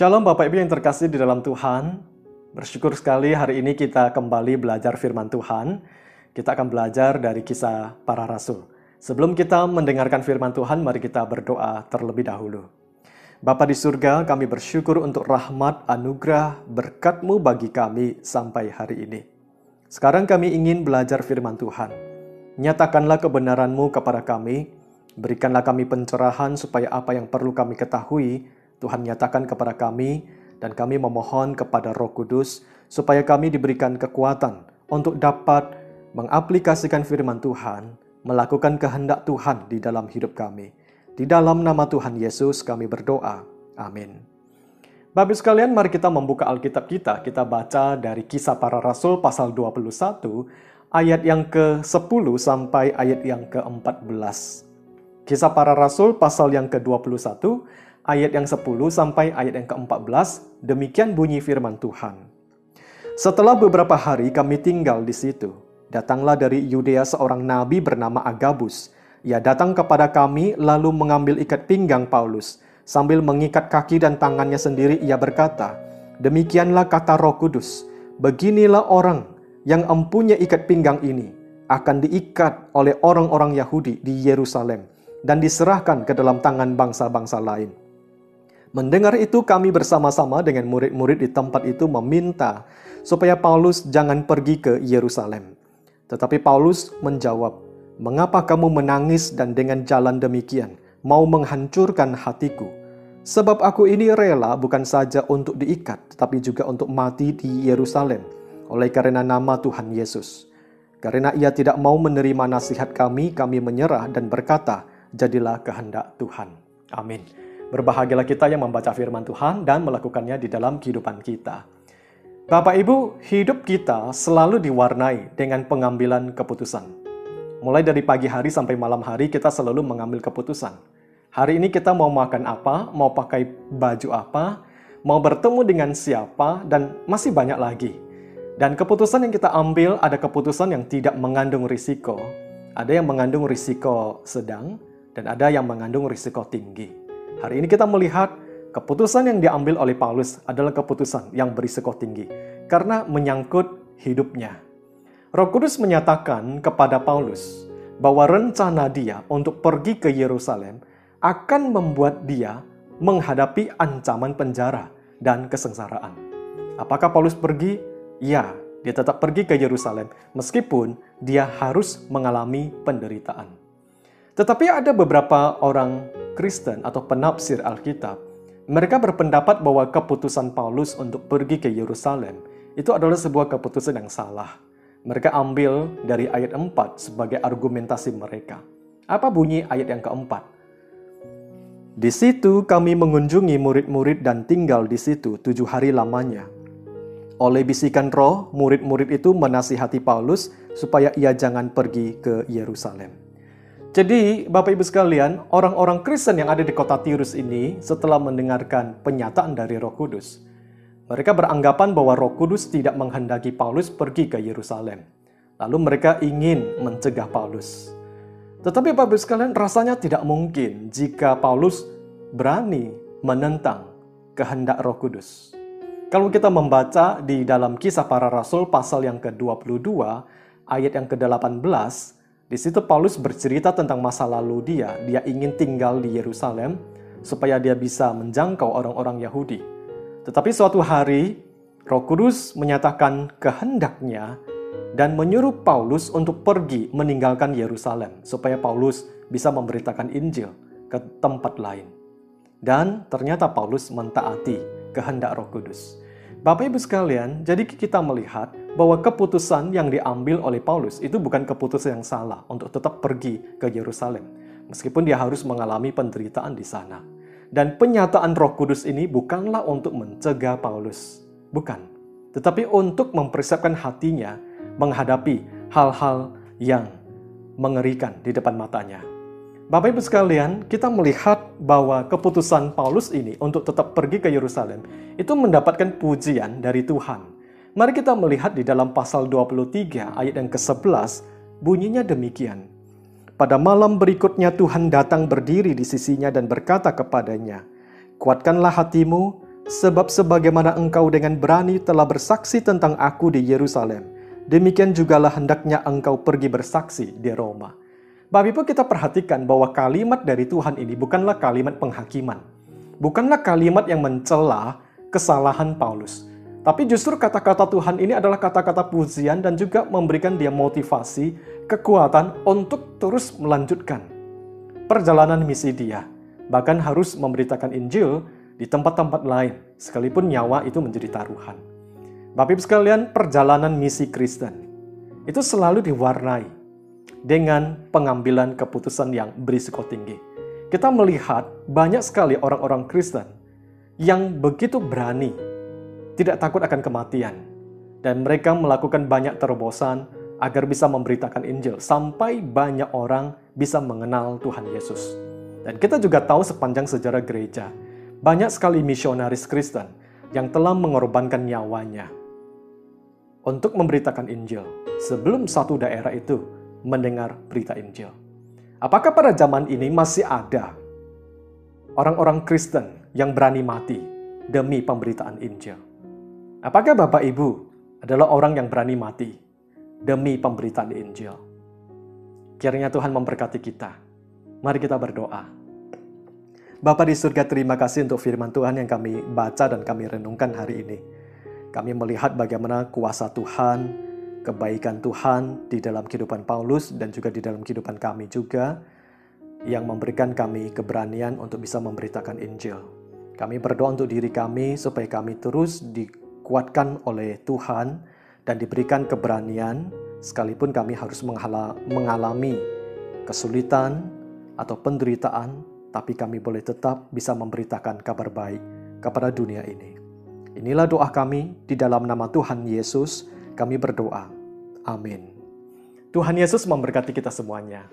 Shalom Bapak Ibu yang terkasih di dalam Tuhan. Bersyukur sekali hari ini kita kembali belajar firman Tuhan. Kita akan belajar dari kisah para rasul. Sebelum kita mendengarkan firman Tuhan, mari kita berdoa terlebih dahulu. Bapa di surga, kami bersyukur untuk rahmat, anugerah, berkat-Mu bagi kami sampai hari ini. Sekarang kami ingin belajar firman Tuhan. Nyatakanlah kebenaran-Mu kepada kami, berikanlah kami pencerahan supaya apa yang perlu kami ketahui, Tuhan nyatakan kepada kami, dan kami memohon kepada roh kudus, supaya kami diberikan kekuatan untuk dapat mengaplikasikan firman Tuhan, melakukan kehendak Tuhan di dalam hidup kami. Di dalam nama Tuhan Yesus kami berdoa. Amin. Bapak sekalian, mari kita membuka Alkitab kita. Kita baca dari kisah para rasul pasal 21, ayat yang ke-10 sampai ayat yang ke-14. Kisah para rasul pasal yang ke-21, ayat yang 10 sampai ayat yang ke-14, demikian bunyi firman Tuhan. Setelah beberapa hari kami tinggal di situ, datanglah dari Yudea seorang nabi bernama Agabus, ia datang kepada kami lalu mengambil ikat pinggang Paulus. Sambil mengikat kaki dan tangannya sendiri ia berkata, Demikianlah kata roh kudus, beginilah orang yang empunya ikat pinggang ini akan diikat oleh orang-orang Yahudi di Yerusalem dan diserahkan ke dalam tangan bangsa-bangsa lain. Mendengar itu kami bersama-sama dengan murid-murid di tempat itu meminta supaya Paulus jangan pergi ke Yerusalem. Tetapi Paulus menjawab, Mengapa kamu menangis dan dengan jalan demikian mau menghancurkan hatiku? Sebab aku ini rela bukan saja untuk diikat, tetapi juga untuk mati di Yerusalem oleh karena nama Tuhan Yesus. Karena ia tidak mau menerima nasihat kami, kami menyerah dan berkata, jadilah kehendak Tuhan. Amin. Berbahagialah kita yang membaca firman Tuhan dan melakukannya di dalam kehidupan kita. Bapak Ibu, hidup kita selalu diwarnai dengan pengambilan keputusan. Mulai dari pagi hari sampai malam hari kita selalu mengambil keputusan. Hari ini kita mau makan apa, mau pakai baju apa, mau bertemu dengan siapa, dan masih banyak lagi. Dan keputusan yang kita ambil ada keputusan yang tidak mengandung risiko, ada yang mengandung risiko sedang, dan ada yang mengandung risiko tinggi. Hari ini kita melihat keputusan yang diambil oleh Paulus adalah keputusan yang berisiko tinggi karena menyangkut hidupnya. Roh Kudus menyatakan kepada Paulus bahwa rencana dia untuk pergi ke Yerusalem akan membuat dia menghadapi ancaman penjara dan kesengsaraan. Apakah Paulus pergi? Ya, dia tetap pergi ke Yerusalem meskipun dia harus mengalami penderitaan. Tetapi ada beberapa orang Kristen atau penafsir Alkitab, mereka berpendapat bahwa keputusan Paulus untuk pergi ke Yerusalem itu adalah sebuah keputusan yang salah mereka ambil dari ayat 4 sebagai argumentasi mereka. Apa bunyi ayat yang keempat? Di situ kami mengunjungi murid-murid dan tinggal di situ tujuh hari lamanya. Oleh bisikan roh, murid-murid itu menasihati Paulus supaya ia jangan pergi ke Yerusalem. Jadi, Bapak Ibu sekalian, orang-orang Kristen yang ada di kota Tirus ini setelah mendengarkan penyataan dari Roh Kudus, mereka beranggapan bahwa Roh Kudus tidak menghendaki Paulus pergi ke Yerusalem. Lalu mereka ingin mencegah Paulus. Tetapi Bapak sekalian rasanya tidak mungkin jika Paulus berani menentang kehendak Roh Kudus. Kalau kita membaca di dalam kisah para rasul pasal yang ke-22 ayat yang ke-18, di situ Paulus bercerita tentang masa lalu dia. Dia ingin tinggal di Yerusalem supaya dia bisa menjangkau orang-orang Yahudi. Tetapi suatu hari, Roh Kudus menyatakan kehendaknya dan menyuruh Paulus untuk pergi meninggalkan Yerusalem supaya Paulus bisa memberitakan Injil ke tempat lain. Dan ternyata Paulus mentaati kehendak Roh Kudus. Bapak Ibu sekalian, jadi kita melihat bahwa keputusan yang diambil oleh Paulus itu bukan keputusan yang salah untuk tetap pergi ke Yerusalem, meskipun dia harus mengalami penderitaan di sana. Dan penyataan Roh Kudus ini bukanlah untuk mencegah Paulus, bukan, tetapi untuk mempersiapkan hatinya menghadapi hal-hal yang mengerikan di depan matanya. Bapak Ibu sekalian, kita melihat bahwa keputusan Paulus ini untuk tetap pergi ke Yerusalem itu mendapatkan pujian dari Tuhan. Mari kita melihat di dalam pasal 23 ayat yang ke-11, bunyinya demikian. Pada malam berikutnya Tuhan datang berdiri di sisinya dan berkata kepadanya, Kuatkanlah hatimu, Sebab sebagaimana engkau dengan berani telah bersaksi tentang aku di Yerusalem, demikian jugalah hendaknya engkau pergi bersaksi di Roma. Bapak Ibu kita perhatikan bahwa kalimat dari Tuhan ini bukanlah kalimat penghakiman. Bukanlah kalimat yang mencela kesalahan Paulus. Tapi justru kata-kata Tuhan ini adalah kata-kata pujian dan juga memberikan dia motivasi, kekuatan untuk terus melanjutkan perjalanan misi dia. Bahkan harus memberitakan Injil di tempat-tempat lain, sekalipun nyawa itu menjadi taruhan. Bapak Ibu sekalian, perjalanan misi Kristen itu selalu diwarnai dengan pengambilan keputusan yang berisiko tinggi. Kita melihat banyak sekali orang-orang Kristen yang begitu berani, tidak takut akan kematian, dan mereka melakukan banyak terobosan agar bisa memberitakan Injil sampai banyak orang bisa mengenal Tuhan Yesus. Dan kita juga tahu sepanjang sejarah gereja, banyak sekali misionaris Kristen yang telah mengorbankan nyawanya untuk memberitakan Injil sebelum satu daerah itu mendengar berita Injil. Apakah pada zaman ini masih ada orang-orang Kristen yang berani mati demi pemberitaan Injil? Apakah Bapak Ibu adalah orang yang berani mati demi pemberitaan Injil? Kiranya Tuhan memberkati kita. Mari kita berdoa. Bapa di surga, terima kasih untuk firman Tuhan yang kami baca dan kami renungkan hari ini. Kami melihat bagaimana kuasa Tuhan, kebaikan Tuhan di dalam kehidupan Paulus dan juga di dalam kehidupan kami juga, yang memberikan kami keberanian untuk bisa memberitakan Injil. Kami berdoa untuk diri kami supaya kami terus dikuatkan oleh Tuhan dan diberikan keberanian sekalipun kami harus mengalami kesulitan atau penderitaan tapi kami boleh tetap bisa memberitakan kabar baik kepada dunia ini. Inilah doa kami di dalam nama Tuhan Yesus. Kami berdoa. Amin. Tuhan Yesus memberkati kita semuanya.